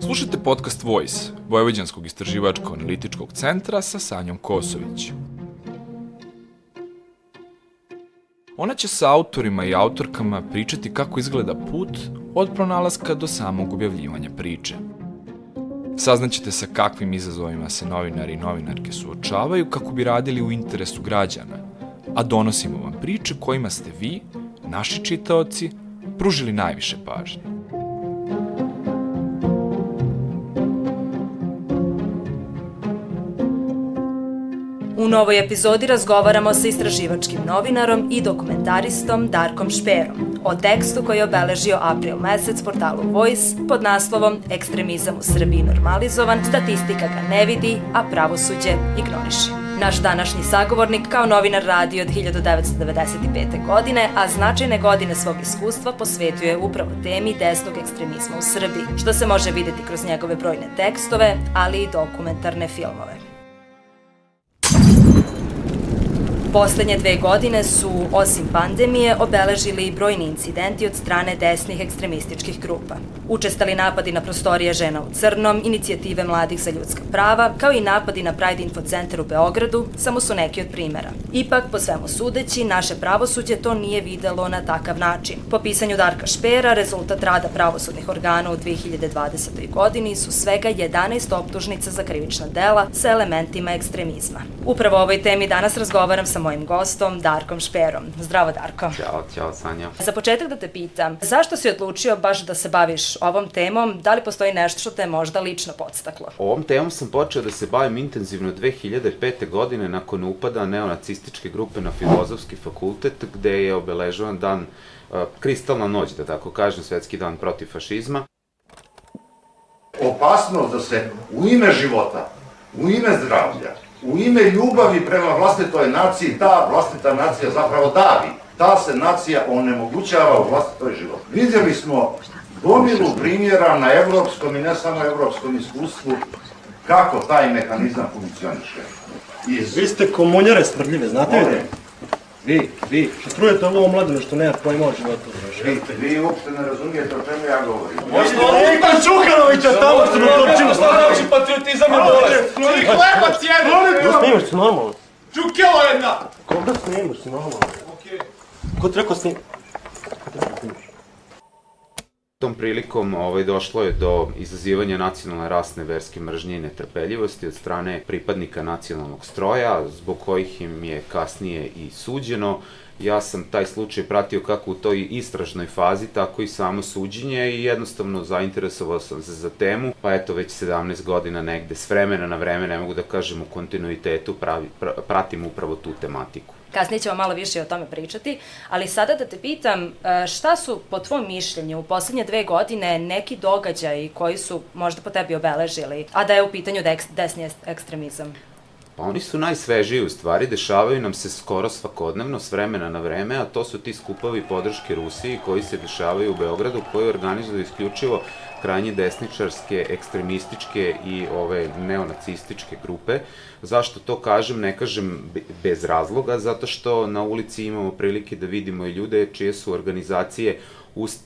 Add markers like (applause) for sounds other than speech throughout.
Slušajte podcast Voice, Vojvođanskog istraživačko-analitičkog centra sa Sanjom Kosović. Ona će sa autorima i autorkama pričati kako izgleda put od pronalaska do samog objavljivanja priče. Saznaćete sa kakvim izazovima se novinari i novinarke suočavaju kako bi radili u interesu građana, a donosimo vam priče kojima ste vi, naši čitaoci, pružili najviše pažnje. Novoj epizodi razgovaramo sa istraživačkim novinarom i dokumentaristom Darkom Šperom o tekstu koji je obeležio april mesec portalu Voice pod naslovom Ekstremizam u Srbiji normalizovan, statistika ga ne vidi, a pravosuđe ignoriše. Naš današnji sagovornik kao novinar radi od 1995. godine, a značajne godine svog iskustva posvetuje upravo temi desnog ekstremizma u Srbiji, što se može videti kroz njegove brojne tekstove, ali i dokumentarne filmove. Poslednje dve godine su, osim pandemije, obeležili i brojni incidenti od strane desnih ekstremističkih grupa. Učestali napadi na prostorije žena u crnom, inicijative mladih za ljudska prava, kao i napadi na Pride Info Center u Beogradu, samo su neki od primera. Ipak, po svemu sudeći, naše pravosuđe to nije videlo na takav način. Po pisanju Darka Špera, rezultat rada pravosudnih organa u 2020. godini su svega 11 optužnica za krivična dela sa elementima ekstremizma. Upravo o ovoj temi danas razgovaram sa mojim gostom Darkom Šperom. Zdravo Darko. Ćao, ćao Sanja. Za početak da te pitam, zašto si odlučio baš da se baviš ovom temom? Da li postoji nešto što te možda lično podstaklo? Ovom temom sam počeo da se bavim intenzivno 2005. godine nakon upada neonacističke grupe na Filozofski fakultet gde je obeležavan dan uh, kristalna noć, da tako kažem, svetski dan protiv fašizma. Opasnost da se u ime života, u ime zdravlja, u ime ljubavi prema vlastitoj naciji, ta vlastita nacija zapravo davi. Ta se nacija onemogućava u vlastitoj život. Vidjeli smo gomilu primjera na evropskom i ne samo evropskom iskustvu kako taj mehanizam funkcioniše. Iz... Vi ste komunjare smrdljive, znate li? Vi, vi, što trujete ovo omladinu što nema pojma o životu. Vi, vi uopšte ne razumijete o čemu ja govorim. Možda Eka Čukanovića tamo što torčimo. Šta znači patriotizam je bolest? Ti hlebac jedan! Da snimaš se normalno. Čukelo jedna! Koga snimaš se normalno? Ko ti rekao snimaš? Tom prilikom ovaj, došlo je do izazivanja nacionalne rasne verske mržnje i netrpeljivosti od strane pripadnika nacionalnog stroja, zbog kojih im je kasnije i suđeno. Ja sam taj slučaj pratio kako u toj istražnoj fazi, tako i samo suđenje i jednostavno zainteresovao sam se za temu, pa eto već 17 godina negde s vremena na vreme, ne mogu da kažem u kontinuitetu, pravi, pra, pratim upravo tu tematiku. Kasnije ćemo malo više o tome pričati, ali sada da te pitam, e, šta su po tvom mišljenju u poslednje dve godine neki događaji koji su možda po tebi obeležili, a da je u pitanju desni ekstremizam? Pa oni su najsvežiji u stvari, dešavaju nam se skoro svakodnevno, s vremena na vreme, a to su ti skupovi podrške Rusiji koji se dešavaju u Beogradu, koji organizuju isključivo krajnje desničarske, ekstremističke i ove neonacističke grupe. Zašto to kažem? Ne kažem bez razloga, zato što na ulici imamo prilike da vidimo i ljude čije su organizacije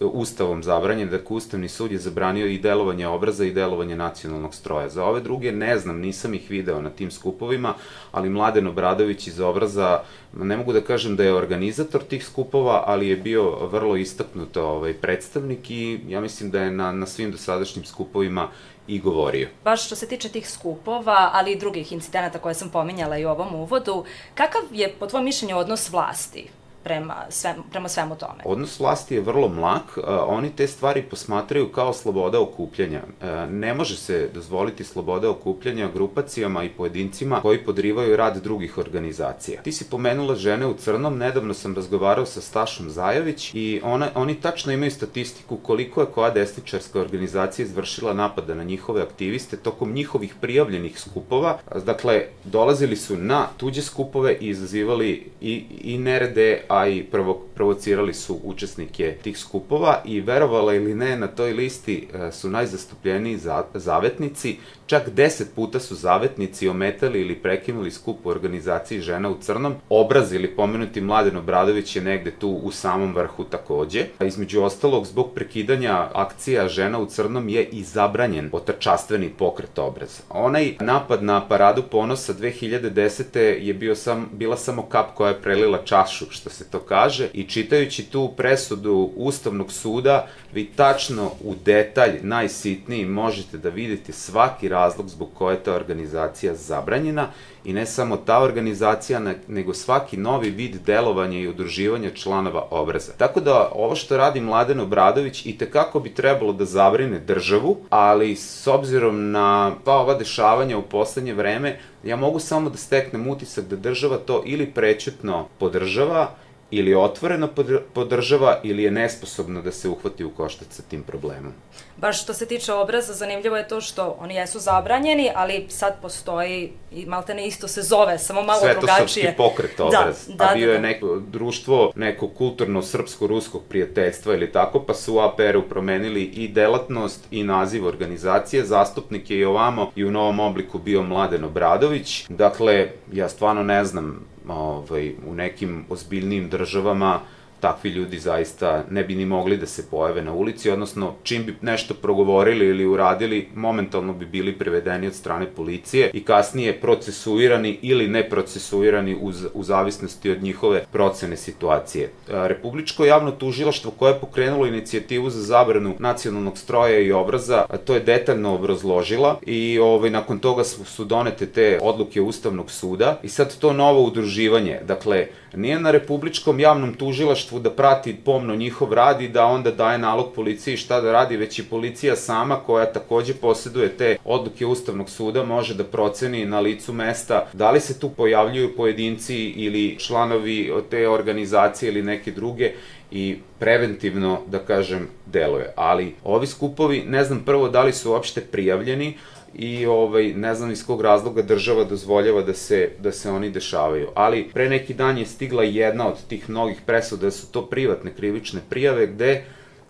ustavom zabranjen, dakle Ustavni sud je zabranio i delovanje obraza i delovanje nacionalnog stroja. Za ove druge ne znam, nisam ih video na tim skupovima, ali Mladen Obradović iz obraza, ne mogu da kažem da je organizator tih skupova, ali je bio vrlo istaknut ovaj, predstavnik i ja mislim da je na, na svim dosadašnjim skupovima i govorio. Baš što se tiče tih skupova, ali i drugih incidenata koje sam pominjala i u ovom uvodu, kakav je po tvojom mišljenju odnos vlasti prema, sve, prema svemu tome. Odnos vlasti je vrlo mlak, oni te stvari posmatraju kao sloboda okupljanja. E, ne može se dozvoliti sloboda okupljanja grupacijama i pojedincima koji podrivaju rad drugih organizacija. Ti si pomenula žene u crnom, nedavno sam razgovarao sa Stašom Zajović i ona, oni tačno imaju statistiku koliko je koja desničarska organizacija izvršila napada na njihove aktiviste tokom njihovih prijavljenih skupova. Dakle, dolazili su na tuđe skupove i izazivali i, i nerede, i prvo, provocirali su učesnike tih skupova i verovala ili ne, na toj listi e, su najzastupljeniji za, zavetnici, čak deset puta su zavetnici ometali ili prekinuli skup u organizaciji žena u crnom. Obraz ili pomenuti Mladen Obradović je negde tu u samom vrhu takođe. A između ostalog, zbog prekidanja akcija žena u crnom je i zabranjen otačastveni pokret obraz. Onaj napad na paradu ponosa 2010. je bio sam, bila samo kap koja je prelila čašu, što se to kaže, i čitajući tu presudu Ustavnog suda, vi tačno u detalj, najsitniji, možete da vidite svaki razlog zbog koje je ta organizacija zabranjena i ne samo ta organizacija, nego svaki novi vid delovanja i udruživanja članova obraza. Tako da ovo što radi Mladen Obradović i tekako bi trebalo da zabrine državu, ali s obzirom na pa ova dešavanja u poslednje vreme, ja mogu samo da steknem utisak da država to ili prećutno podržava, ili otvoreno podržava ili je nesposobna da se uhvati u koštac sa tim problemom. Baš što se tiče obraza, zanimljivo je to što oni jesu zabranjeni, ali sad postoji i malte ne isto se zove, samo malo drugačije. Svetosavski pokret obraz, da, da, a bio da, da. je neko društvo, neko kulturno srpsko-ruskog prijateljstva ili tako, pa su u APR-u promenili i delatnost i naziv organizacije, zastupnik je i ovamo i u novom obliku bio Mladen Obradović. Dakle, ja stvarno ne znam ovaj, u nekim ozbiljnijim državama takvi ljudi zaista ne bi ni mogli da se pojave na ulici, odnosno čim bi nešto progovorili ili uradili, momentalno bi bili prevedeni od strane policije i kasnije procesuirani ili ne procesuirani uz, u zavisnosti od njihove procene situacije. Republičko javno tužilaštvo koje je pokrenulo inicijativu za zabranu nacionalnog stroja i obraza, to je detaljno obrazložila i ovaj, nakon toga su donete te odluke Ustavnog suda i sad to novo udruživanje, dakle, nije na Republičkom javnom tužilaštvu da prati pomno njihov rad i da onda daje nalog policiji šta da radi, već i policija sama koja takođe posjeduje te odluke Ustavnog suda može da proceni na licu mesta da li se tu pojavljuju pojedinci ili članovi te organizacije ili neke druge i preventivno, da kažem, deluje. Ali ovi skupovi, ne znam prvo da li su uopšte prijavljeni, i ovaj, ne znam iz kog razloga država dozvoljava da se, da se oni dešavaju. Ali pre neki dan je stigla jedna od tih mnogih presuda, da su to privatne krivične prijave, gde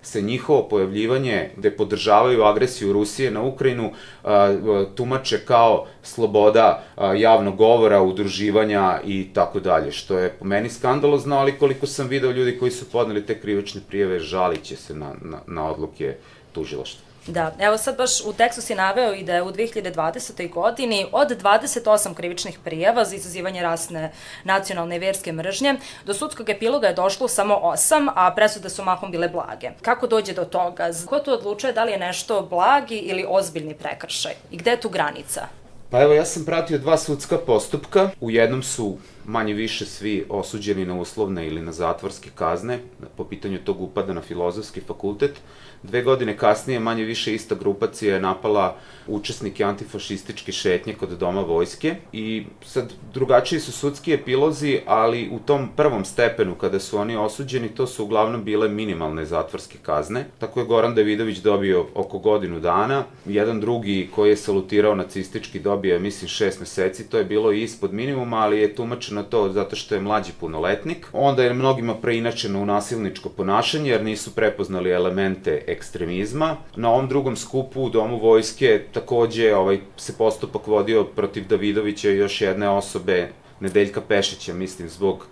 se njihovo pojavljivanje, gde podržavaju agresiju Rusije na Ukrajinu, tumače kao sloboda javnog govora, udruživanja i tako dalje, što je po meni skandalozno, ali koliko sam video ljudi koji su podneli te krivične prijeve, žaliće se na, na, na odluke tužilaštva. Da, evo sad baš u tekstu si naveo i da je u 2020. godini od 28 krivičnih prijava za izazivanje rasne, nacionalne i verske mržnje, do sudskog epiloga je došlo samo 8, a presude su mahom bile blage. Kako dođe do toga? Ko tu odlučuje da li je nešto blagi ili ozbiljni prekršaj? I gde je tu granica? Pa evo, ja sam pratio dva sudska postupka. U jednom su manje više svi osuđeni na uslovne ili na zatvorske kazne po pitanju tog upada na filozofski fakultet. Dve godine kasnije manje više ista grupacija je napala učesnike antifašističke šetnje kod doma vojske i sad drugačiji su sudski epilozi, ali u tom prvom stepenu kada su oni osuđeni to su uglavnom bile minimalne zatvorske kazne. Tako je Goran Davidović dobio oko godinu dana, jedan drugi koji je salutirao nacistički dobio mislim šest meseci, to je bilo ispod minimuma, ali je tumačeno to zato što je mlađi punoletnik. Onda je mnogima preinačeno u nasilničko ponašanje jer nisu prepoznali elemente ekstremizma. Na ovom drugom skupu u Domu vojske takođe ovaj, se postupak vodio protiv Davidovića i još jedne osobe, Nedeljka Pešića, mislim, zbog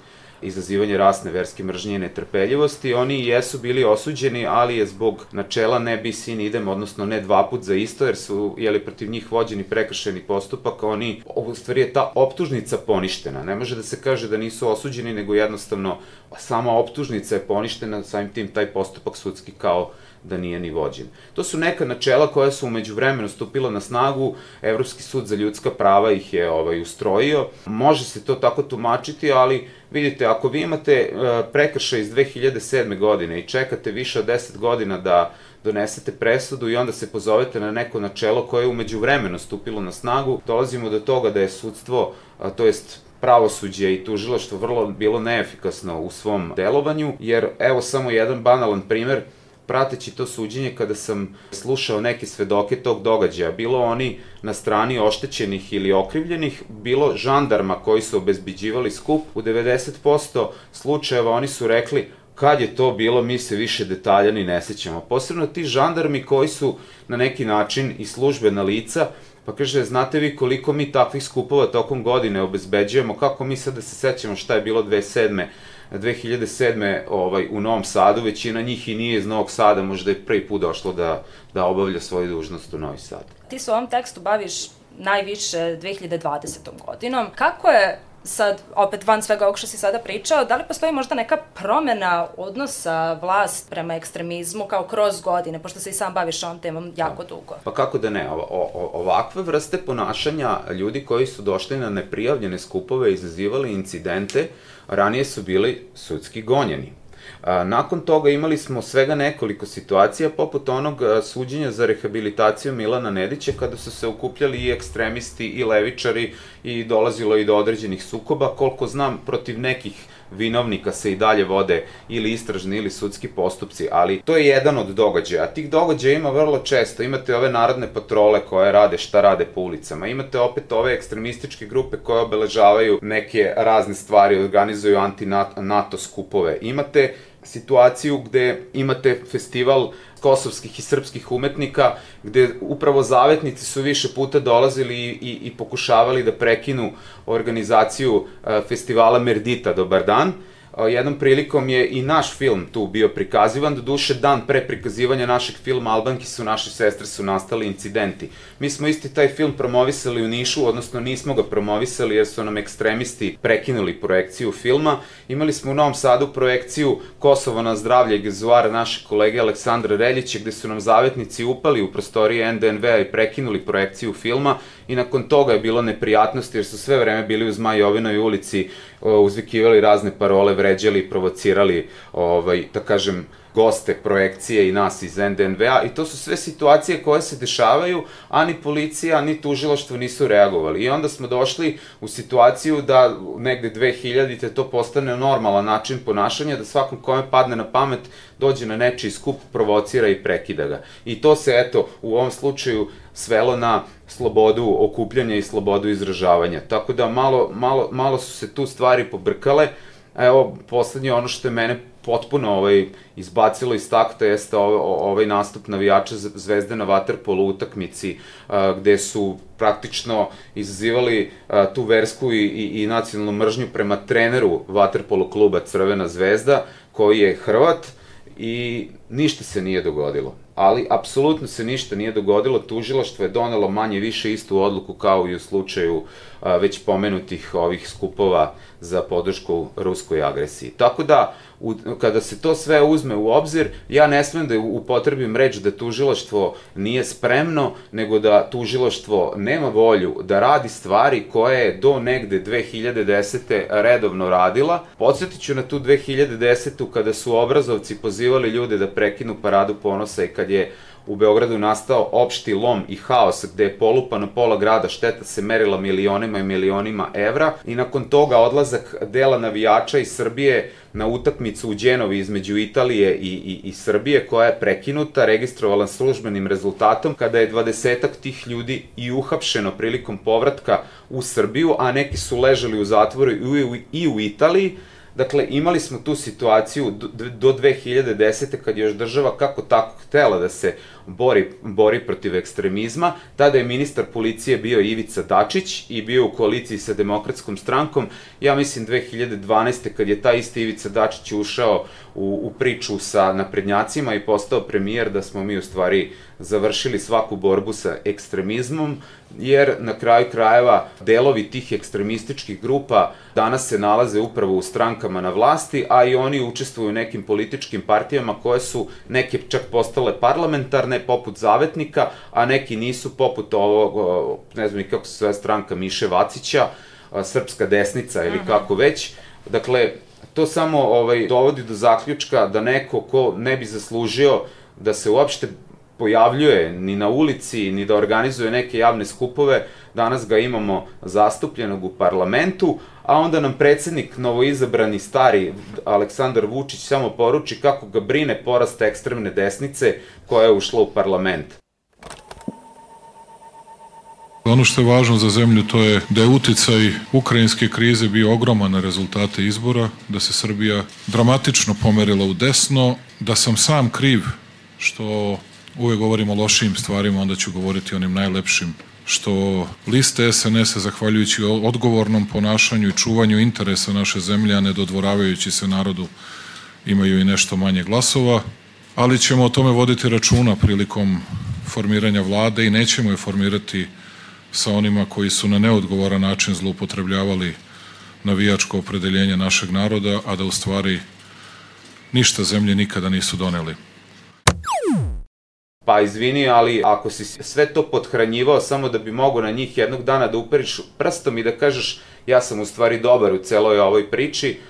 izazivanje rasne verske mržnje i netrpeljivosti. Oni jesu bili osuđeni, ali je zbog načela ne bi sin idem, odnosno ne dva put za isto, jer su jeli, protiv njih vođeni prekršeni postupak, oni, u stvari je ta optužnica poništena. Ne može da se kaže da nisu osuđeni, nego jednostavno sama optužnica je poništena, samim tim taj postupak sudski kao da nije ni vođen. To su neka načela koja su umeđu vremenu stupila na snagu, Evropski sud za ljudska prava ih je ovaj, ustrojio. Može se to tako tumačiti, ali vidite, ako vi imate uh, prekršaj iz 2007. godine i čekate više od 10 godina da donesete presudu i onda se pozovete na neko načelo koje je umeđu vremenu stupilo na snagu, dolazimo do toga da je sudstvo, to jest pravosuđe i tužilaštvo vrlo bilo neefikasno u svom delovanju, jer evo samo jedan banalan primer, prateći to suđenje kada sam slušao neke svedoke tog događaja, bilo oni na strani oštećenih ili okrivljenih, bilo žandarma koji su obezbiđivali skup, u 90% slučajeva oni su rekli kad je to bilo, mi se više detalja ni ne sećamo. Posebno ti žandarmi koji su na neki način i službena lica, pa kaže, znate vi koliko mi takvih skupova tokom godine obezbeđujemo, kako mi sad da se sećamo šta je bilo 2007 2007. Ovaj, u Novom Sadu, većina njih i nije iz Novog Sada, možda je prvi put došlo da, da obavlja svoju dužnost u Novi Sad. Ti se u ovom tekstu baviš najviše 2020. godinom. Kako je sad, opet van svega ovog što si sada pričao, da li postoji možda neka promena odnosa vlast prema ekstremizmu kao kroz godine, pošto se i sam baviš ovom temom jako da. dugo? Pa kako da ne, o, o, ovakve vrste ponašanja ljudi koji su došli na neprijavljene skupove i izazivali incidente, ranije su bili sudski gonjeni. Nakon toga imali smo svega nekoliko situacija, poput onog suđenja za rehabilitaciju Milana Nedića, kada su se okupljali i ekstremisti i levičari i dolazilo i do određenih sukoba. Koliko znam, protiv nekih vinovnika se i dalje vode ili istražni ili sudski postupci, ali to je jedan od događaja. Tih događaja ima vrlo često. Imate ove narodne patrole koje rade šta rade po ulicama. Imate opet ove ekstremističke grupe koje obeležavaju neke razne stvari, organizuju anti-NATO skupove. Imate situaciju gde imate festival kosovskih i srpskih umetnika, gde upravo zavetnici su više puta dolazili i, i, i pokušavali da prekinu organizaciju festivala Merdita Dobar dan, jednom prilikom je i naš film tu bio prikazivan, do duše dan pre prikazivanja našeg filma Albanki su naše sestre su nastali incidenti. Mi smo isti taj film promovisali u Nišu, odnosno nismo ga promovisali jer su nam ekstremisti prekinuli projekciju filma. Imali smo u Novom Sadu projekciju Kosovo na zdravlje gezuara naše kolege Aleksandra Reljića, gde su nam zavetnici upali u prostorije NDNV-a i prekinuli projekciju filma i nakon toga je bilo neprijatnosti jer su sve vreme bili u Zmajovinoj ulici, uzvikivali razne parole, vređali, provocirali, ovaj, da kažem, goste projekcije i nas iz NDNV-a i to su sve situacije koje se dešavaju, a ni policija, ni tužilaštvo nisu reagovali. I onda smo došli u situaciju da negde 2000-te to postane normalan način ponašanja, da svakom kome padne na pamet dođe na nečiji skup, provocira i prekida ga. I to se, eto, u ovom slučaju svelo na slobodu okupljanja i slobodu izražavanja. Tako da malo, malo, malo su se tu stvari pobrkale. Evo, poslednje ono što je mene potpuno ovaj, izbacilo iz takta jeste ovaj, ovaj nastup navijača Zvezde na Waterpolo utakmici, a, gde su praktično izazivali a, tu versku i, i, i nacionalnu mržnju prema treneru Waterpolo kluba Crvena zvezda, koji je Hrvat, i ništa se nije dogodilo. Ali, apsolutno se ništa nije dogodilo, tužilaštvo je donelo manje više istu odluku kao i u slučaju već pomenutih ovih skupova za podršku ruskoj agresiji. Tako da, u, kada se to sve uzme u obzir, ja ne smem da upotrebim reč da tužilaštvo nije spremno, nego da tužilaštvo nema volju da radi stvari koje je do negde 2010. redovno radila. Podsjetit ću na tu 2010. kada su obrazovci pozivali ljude da prekinu paradu ponosa i kad je u Beogradu nastao opšti lom i haos gde je polupano pola grada, šteta se merila milionima i milionima evra i nakon toga odlazak dela navijača iz Srbije na utakmicu u Đenovi između Italije i, i, i Srbije koja je prekinuta, registrovala službenim rezultatom kada je dvadesetak tih ljudi i uhapšeno prilikom povratka u Srbiju, a neki su ležali u zatvoru i u, i u Italiji, Dakle, imali smo tu situaciju do, do 2010. kad je još država kako tako htela da se bori, bori protiv ekstremizma. Tada je ministar policije bio Ivica Dačić i bio u koaliciji sa demokratskom strankom. Ja mislim 2012. kad je taj isti Ivica Dačić ušao u, u priču sa naprednjacima i postao premijer da smo mi u stvari završili svaku borbu sa ekstremizmom, jer na kraju krajeva delovi tih ekstremističkih grupa danas se nalaze upravo u strankama na vlasti, a i oni učestvuju u nekim političkim partijama koje su neke čak postale parlamentarne, poput Zavetnika, a neki nisu poput ovog, ne znam ni kako se zove stranka Miše Vacića, Srpska desnica ili kako već. Dakle, to samo ovaj, dovodi do zaključka da neko ko ne bi zaslužio da se uopšte pojavljuje ni na ulici, ni da organizuje neke javne skupove, danas ga imamo zastupljenog u parlamentu, a onda nam predsednik novoizabrani stari Aleksandar Vučić samo poruči kako ga brine porast ekstremne desnice koja je ušla u parlament. Ono što je važno za zemlju to je da je uticaj ukrajinske krize bio ogroman na rezultate izbora, da se Srbija dramatično pomerila u desno, da sam sam kriv što uvek govorim o lošim stvarima, onda ću govoriti o onim najlepšim što liste SNS-a, zahvaljujući odgovornom ponašanju i čuvanju interesa naše zemlje, a ne dodvoravajući se narodu, imaju i nešto manje glasova, ali ćemo o tome voditi računa prilikom formiranja vlade i nećemo je formirati sa onima koji su na neodgovoran način zloupotrebljavali navijačko opredeljenje našeg naroda, a da u stvari ništa zemlje nikada nisu doneli. Pa izvini, ali ako si sve to podhranjivao samo da bi mogo na njih jednog dana da uperiš prstom i da kažeš ja sam u stvari dobar u celoj ovoj priči,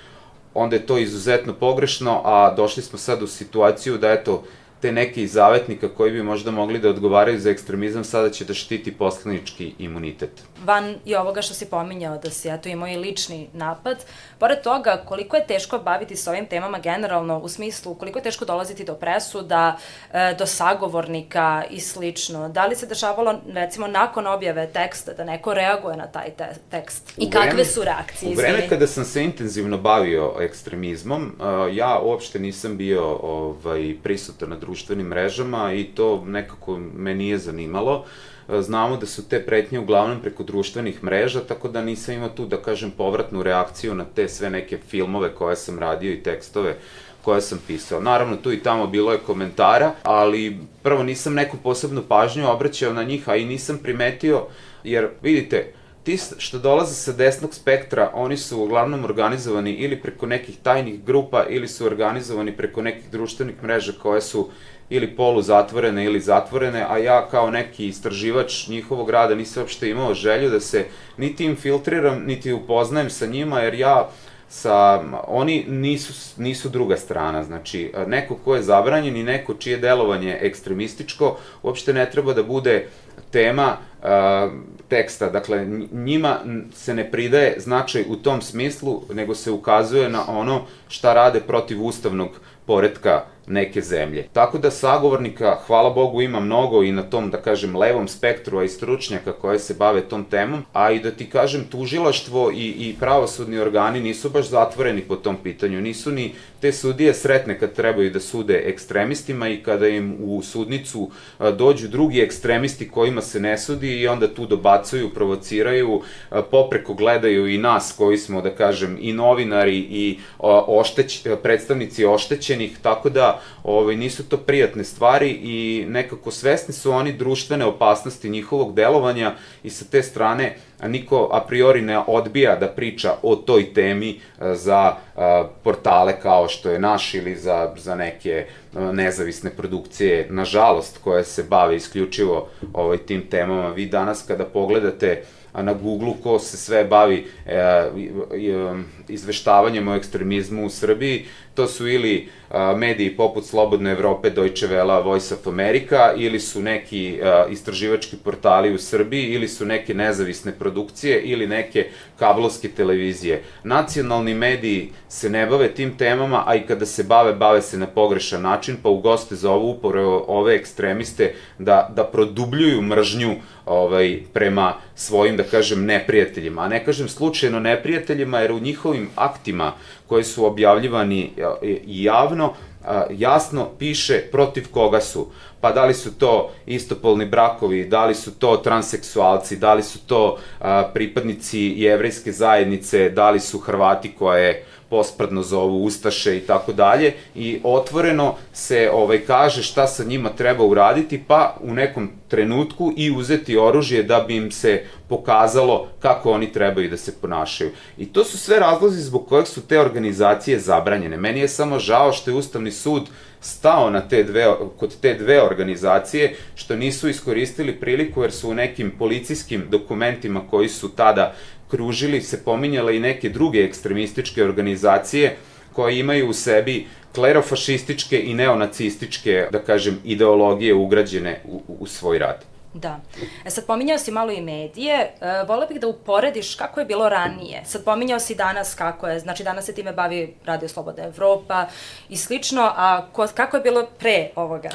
onda je to izuzetno pogrešno, a došli smo sad u situaciju da eto, te neke iz zavetnika koji bi možda mogli da odgovaraju za ekstremizam sada će da štiti poslanički imunitet. Van i ovoga što si pominjao da si eto imao i lični napad, pored toga koliko je teško baviti se ovim temama generalno u smislu koliko je teško dolaziti do presuda, e, do sagovornika i slično. Da li se dešavalo recimo nakon objave teksta da neko reaguje na taj te tekst? I vreme, kakve su reakcije? U vreme kada sam se intenzivno bavio ekstremizmom, e, ja uopšte nisam bio ovaj, prisutan na društvu društvenim mrežama i to nekako me nije zanimalo. E, znamo da su te pretnje uglavnom preko društvenih mreža, tako da nisam imao tu, da kažem, povratnu reakciju na te sve neke filmove koje sam radio i tekstove koje sam pisao. Naravno, tu i tamo bilo je komentara, ali prvo nisam neku posebnu pažnju obraćao na njih, a i nisam primetio, jer vidite, ti što dolaze sa desnog spektra, oni su uglavnom organizovani ili preko nekih tajnih grupa ili su organizovani preko nekih društvenih mreža koje su ili polu zatvorene ili zatvorene, a ja kao neki istraživač njihovog rada nisam uopšte imao želju da se niti infiltriram, niti upoznajem sa njima, jer ja sa, oni nisu, nisu druga strana, znači neko ko je zabranjen i neko čije delovanje ekstremističko uopšte ne treba da bude tema uh, teksta, dakle njima se ne pridaje značaj u tom smislu, nego se ukazuje na ono šta rade protiv ustavnog poredka neke zemlje. Tako da sagovornika, hvala Bogu, ima mnogo i na tom, da kažem, levom spektru, a i stručnjaka koje se bave tom temom, a i da ti kažem, tužilaštvo i, i pravosudni organi nisu baš zatvoreni po tom pitanju, nisu ni te sudije sretne kad trebaju da sude ekstremistima i kada im u sudnicu dođu drugi ekstremisti kojima se ne sudi i onda tu dobacuju, provociraju, popreko gledaju i nas koji smo, da kažem, i novinari i ošteć, predstavnici oštećenih, tako da ovaj, nisu to prijatne stvari i nekako svesni su oni društvene opasnosti njihovog delovanja i sa te strane niko a priori ne odbija da priča o toj temi e, za e, portale kao što je naš ili za, za neke e, nezavisne produkcije, nažalost, koje se bave isključivo ovaj, tim temama. Vi danas kada pogledate na Google ko se sve bavi e, izveštavanjem o ekstremizmu u Srbiji, to su ili a, mediji poput Slobodne Evrope, Deutsche Welle, Voice of America, ili su neki a, istraživački portali u Srbiji, ili su neke nezavisne produkcije, ili neke kablovske televizije. Nacionalni mediji se ne bave tim temama, a i kada se bave, bave se na pogrešan način, pa u goste zovu upravo ove ekstremiste da, da produbljuju mržnju ovaj, prema svojim, da kažem, neprijateljima. A ne kažem slučajno neprijateljima, jer u njihovim aktima koji su objavljivani javno, jasno piše protiv koga su. Pa da li su to istopolni brakovi, da li su to transseksualci, da li su to pripadnici jevrejske zajednice, da li su Hrvati koje pospradno zovu Ustaše i tako dalje i otvoreno se ovaj kaže šta sa njima treba uraditi pa u nekom trenutku i uzeti oružje da bi im se pokazalo kako oni trebaju da se ponašaju. I to su sve razlozi zbog kojeg su te organizacije zabranjene. Meni je samo žao što je Ustavni sud stao na te dve, kod te dve organizacije, što nisu iskoristili priliku jer su u nekim policijskim dokumentima koji su tada kružili se pominjale i neke druge ekstremističke organizacije koje imaju u sebi klerofašističke i neonacističke, da kažem, ideologije ugrađene u, u svoj rad. Da. E sad pominjao si malo i medije, e, vole bih da uporediš kako je bilo ranije. Sad pominjao si danas kako je, znači danas se time bavi Radio Sloboda Evropa i slično, a ko, kako je bilo pre ovoga?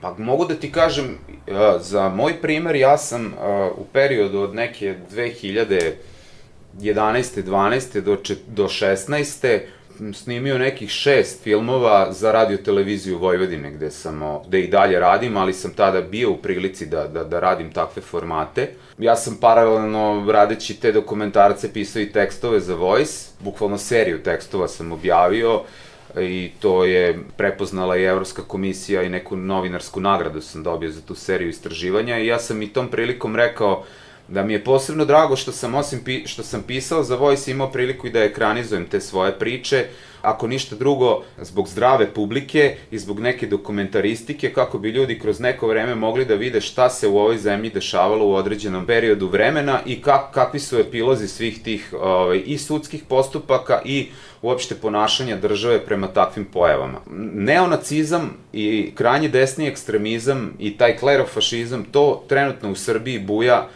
Pa mogu da ti kažem, uh, za moj primer, ja sam uh, u periodu od neke 2011. 12. do, do 16 snimio nekih šest filmova za radio televiziju Vojvodine, gde, sam, gde i dalje radim, ali sam tada bio u prilici da, da, da radim takve formate. Ja sam paralelno radeći te dokumentarce pisao i tekstove za Voice, bukvalno seriju tekstova sam objavio, i to je prepoznala i Evropska komisija i neku novinarsku nagradu sam dobio za tu seriju istraživanja i ja sam i tom prilikom rekao da mi je posebno drago što sam osim pi, što sam pisao za Voice imao priliku i da ekranizujem te svoje priče, ako ništa drugo zbog zdrave publike i zbog neke dokumentaristike kako bi ljudi kroz neko vreme mogli da vide šta se u ovoj zemlji dešavalo u određenom periodu vremena i kak, kakvi su epilozi svih tih ovaj, i sudskih postupaka i uopšte ponašanja države prema takvim pojavama. Neonacizam i krajnje desni ekstremizam i taj klerofašizam, to trenutno u Srbiji buja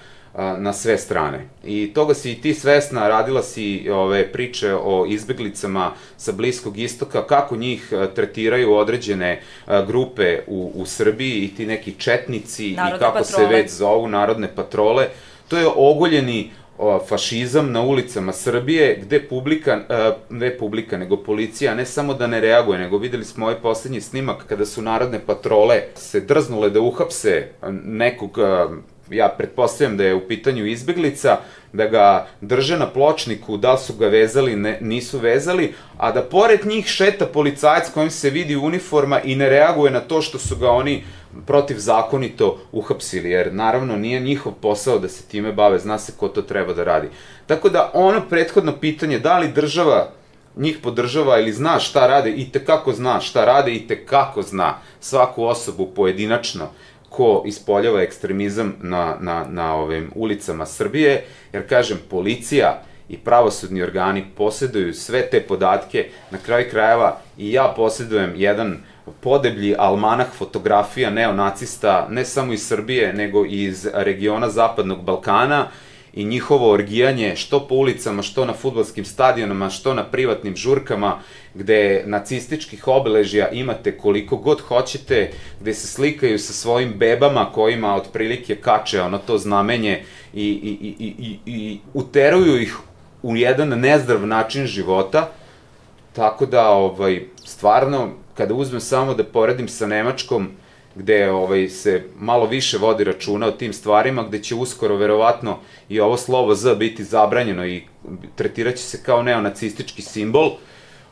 na sve strane. I toga si i ti svesna, radila si ove priče o izbeglicama sa Bliskog istoka, kako njih tretiraju određene grupe u, u Srbiji i ti neki četnici narodne i kako patrole. se već zovu narodne patrole. To je ogoljeni fašizam na ulicama Srbije, gde publika, ne publika, nego policija, ne samo da ne reaguje, nego videli smo ovaj poslednji snimak kada su narodne patrole se drznule da uhapse nekog ja pretpostavljam da je u pitanju izbeglica, da ga drže na pločniku, da su ga vezali, ne, nisu vezali, a da pored njih šeta policajac kojim se vidi uniforma i ne reaguje na to što su ga oni protivzakonito uhapsili, jer naravno nije njihov posao da se time bave, zna se ko to treba da radi. Tako da ono prethodno pitanje, da li država njih podržava ili zna šta rade i te kako zna šta rade i te kako zna svaku osobu pojedinačno ko ispoljava ekstremizam na, na, na ovim ulicama Srbije, jer kažem, policija i pravosudni organi posjeduju sve te podatke, na kraju krajeva i ja posjedujem jedan podeblji almanah fotografija neonacista, ne samo iz Srbije, nego i iz regiona Zapadnog Balkana, i njihovo orgijanje što po ulicama, što na futbolskim stadionama, što na privatnim žurkama, gde nacističkih obeležja imate koliko god hoćete, gde se slikaju sa svojim bebama kojima otprilike kače ono to znamenje i, i, i, i, i uteruju ih u jedan nezdrav način života, tako da ovaj, stvarno, kada uzmem samo da poredim sa Nemačkom, gde ovaj, se malo više vodi računa o tim stvarima, gde će uskoro verovatno i ovo slovo Z biti zabranjeno i tretiraće se kao neonacistički simbol,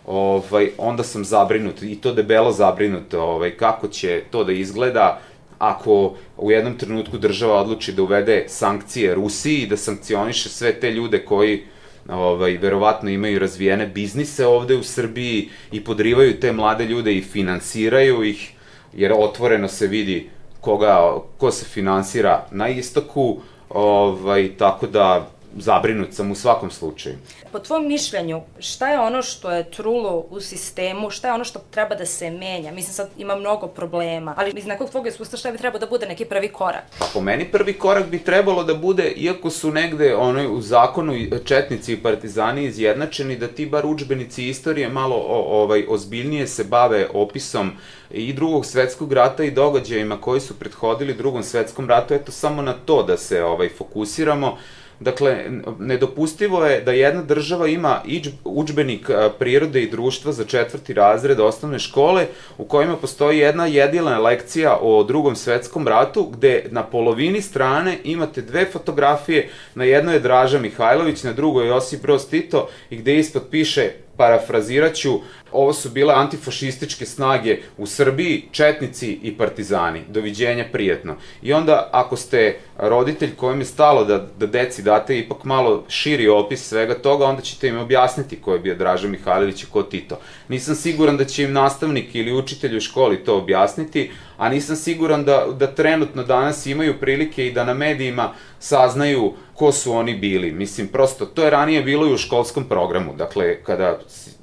ovaj, onda sam zabrinut i to debelo zabrinut ovaj, kako će to da izgleda ako u jednom trenutku država odluči da uvede sankcije Rusiji i da sankcioniše sve te ljude koji ovaj, verovatno imaju razvijene biznise ovde u Srbiji i podrivaju te mlade ljude i finansiraju ih, jer otvoreno se vidi koga, ko se finansira na istoku, ovaj, tako da zabrinut sam u svakom slučaju. Po tvom mišljenju, šta je ono što je trulo u sistemu, šta je ono što treba da se menja? Mislim, sad ima mnogo problema, ali iz nekog tvog iskustva šta bi trebao da bude neki prvi korak? Pa po meni prvi korak bi trebalo da bude, iako su negde onoj, u zakonu četnici i partizani izjednačeni, da ti bar učbenici istorije malo o, ovaj, ozbiljnije se bave opisom i drugog svetskog rata i događajima koji su prethodili drugom svetskom ratu, eto samo na to da se ovaj fokusiramo, Dakle, nedopustivo je da jedna država ima učbenik prirode i društva za četvrti razred osnovne škole u kojima postoji jedna jedina lekcija o drugom svetskom ratu gde na polovini strane imate dve fotografije, na jednoj je Draža Mihajlović, na drugoj Josip Broz Tito i gde ispod piše parafraziraću, ovo su bile antifašističke snage u Srbiji, četnici i partizani. Doviđenja, prijetno. I onda, ako ste roditelj kojem je stalo da, da deci date ipak malo širi opis svega toga, onda ćete im objasniti ko je bio Draža Mihajlović i ko Tito. Nisam siguran da će im nastavnik ili učitelj u školi to objasniti, a nisam siguran da, da trenutno danas imaju prilike i da na medijima saznaju ko su oni bili. Mislim, prosto, to je ranije bilo i u školskom programu. Dakle, kada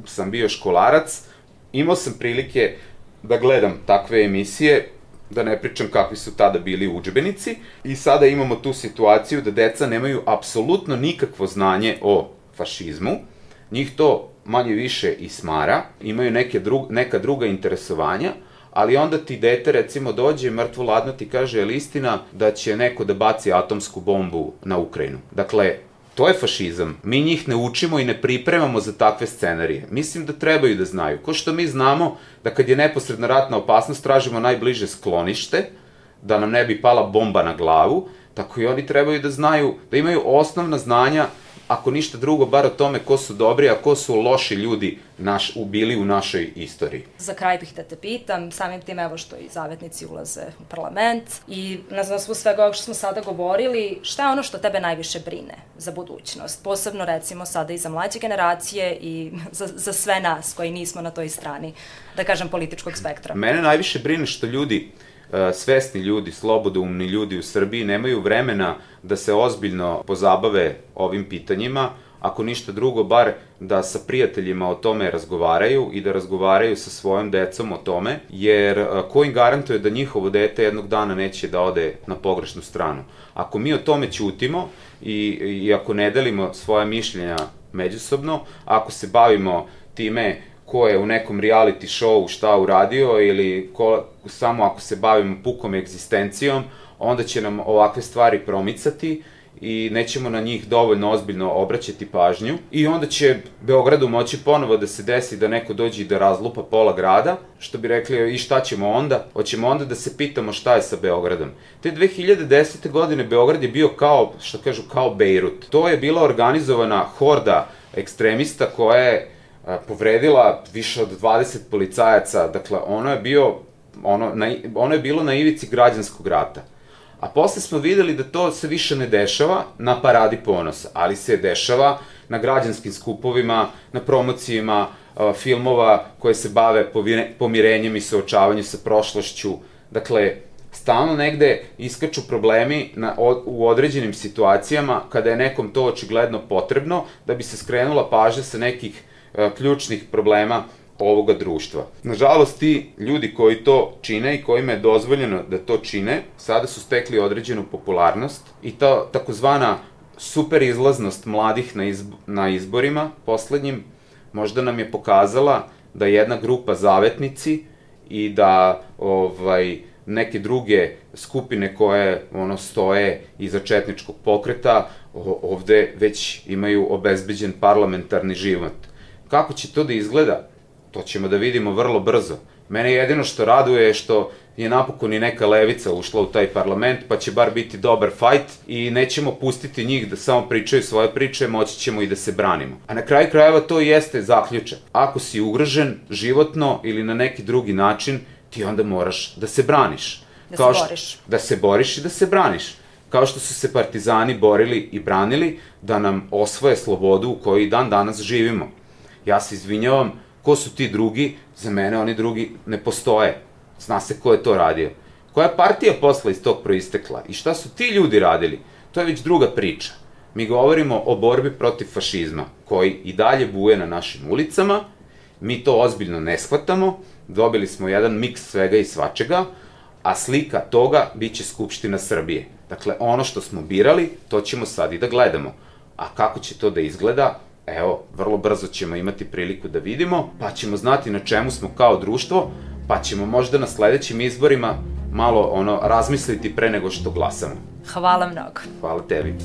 sam bio školarac, imao sam prilike da gledam takve emisije da ne pričam kakvi su tada bili učbenici. I sada imamo tu situaciju da deca nemaju apsolutno nikakvo znanje o fašizmu. Njih to manje više i smara, imaju neke drug, neka druga interesovanja, ali onda ti dete recimo dođe mrtvo ladno ti kaže je li istina da će neko da baci atomsku bombu na Ukrajinu. Dakle, To je fašizam. Mi njih ne učimo i ne pripremamo za takve scenarije. Mislim da trebaju da znaju. Ko što mi znamo da kad je neposredna ratna opasnost tražimo najbliže sklonište, da nam ne bi pala bomba na glavu, tako i oni trebaju da znaju, da imaju osnovna znanja ako ništa drugo, bar o tome ko su dobri, a ko su loši ljudi naš, ubili u našoj istoriji. Za kraj bih da te pitam, samim tim evo što i zavetnici ulaze u parlament i na osnovu svega ovog što smo sada govorili, šta je ono što tebe najviše brine za budućnost? Posebno recimo sada i za mlađe generacije i (laughs) za, za sve nas koji nismo na toj strani, da kažem, političkog spektra. Mene najviše brine što ljudi E, svesni ljudi, slobodoumni ljudi u Srbiji nemaju vremena da se ozbiljno pozabave ovim pitanjima, ako ništa drugo, bar da sa prijateljima o tome razgovaraju i da razgovaraju sa svojom decom o tome, jer e, ko im garantuje da njihovo dete jednog dana neće da ode na pogrešnu stranu. Ako mi o tome ćutimo i, i ako ne delimo svoje mišljenja međusobno, ako se bavimo time ko je u nekom reality showu šta uradio ili ko, samo ako se bavimo pukom egzistencijom, onda će nam ovakve stvari promicati i nećemo na njih dovoljno ozbiljno obraćati pažnju i onda će Beogradu moći ponovo da se desi da neko dođe i da razlupa pola grada, što bi rekli i šta ćemo onda? Hoćemo onda da se pitamo šta je sa Beogradom. Te 2010. godine Beograd je bio kao, što kažu, kao Bejrut. To je bila organizovana horda ekstremista koja je povredila više od 20 policajaca, dakle ono je bio ono, na, ono je bilo na ivici građanskog rata. A posle smo videli da to se više ne dešava na paradi ponosa, ali se dešava na građanskim skupovima, na promocijama uh, filmova koje se bave pomirenjem i suočavanjem sa prošlošću. Dakle, stalno negde iskaču problemi na, o, u određenim situacijama kada je nekom to očigledno potrebno da bi se skrenula pažnja sa nekih E, ključnih problema ovoga društva. Nažalost, ti ljudi koji to čine i kojima je dozvoljeno da to čine, sada su stekli određenu popularnost i ta takozvana super izlaznost mladih na, izb na izborima poslednjim možda nam je pokazala da jedna grupa zavetnici i da ovaj neke druge skupine koje ono stoje iza četničkog pokreta ovde već imaju obezbeđen parlamentarni život Kako će to da izgleda? To ćemo da vidimo vrlo brzo. Mene jedino što raduje je što je napokon i neka levica ušla u taj parlament, pa će bar biti dobar fajt i nećemo pustiti njih da samo pričaju svoje priče, moći ćemo i da se branimo. A na kraju krajeva to jeste zaključak. Ako si ugrožen životno ili na neki drugi način, ti onda moraš da se braniš. Da Kao se boriš. Što, da se boriš i da se braniš. Kao što su se partizani borili i branili da nam osvoje slobodu u kojoj dan danas živimo. Ja se izvinjavam, ko su ti drugi? Za mene oni drugi ne postoje. Zna se ko je to radio. Koja je partija posla iz tog proistekla? I šta su ti ljudi radili? To je već druga priča. Mi govorimo o borbi protiv fašizma, koji i dalje buje na našim ulicama, mi to ozbiljno ne shvatamo, dobili smo jedan miks svega i svačega, a slika toga biće Skupština Srbije. Dakle, ono što smo birali, to ćemo sad i da gledamo. A kako će to da izgleda, evo, vrlo brzo ćemo imati priliku da vidimo, pa ćemo znati na čemu smo kao društvo, pa ćemo možda na sledećim izborima malo ono razmisliti pre nego što glasamo. Hvala mnogo. Hvala tebi.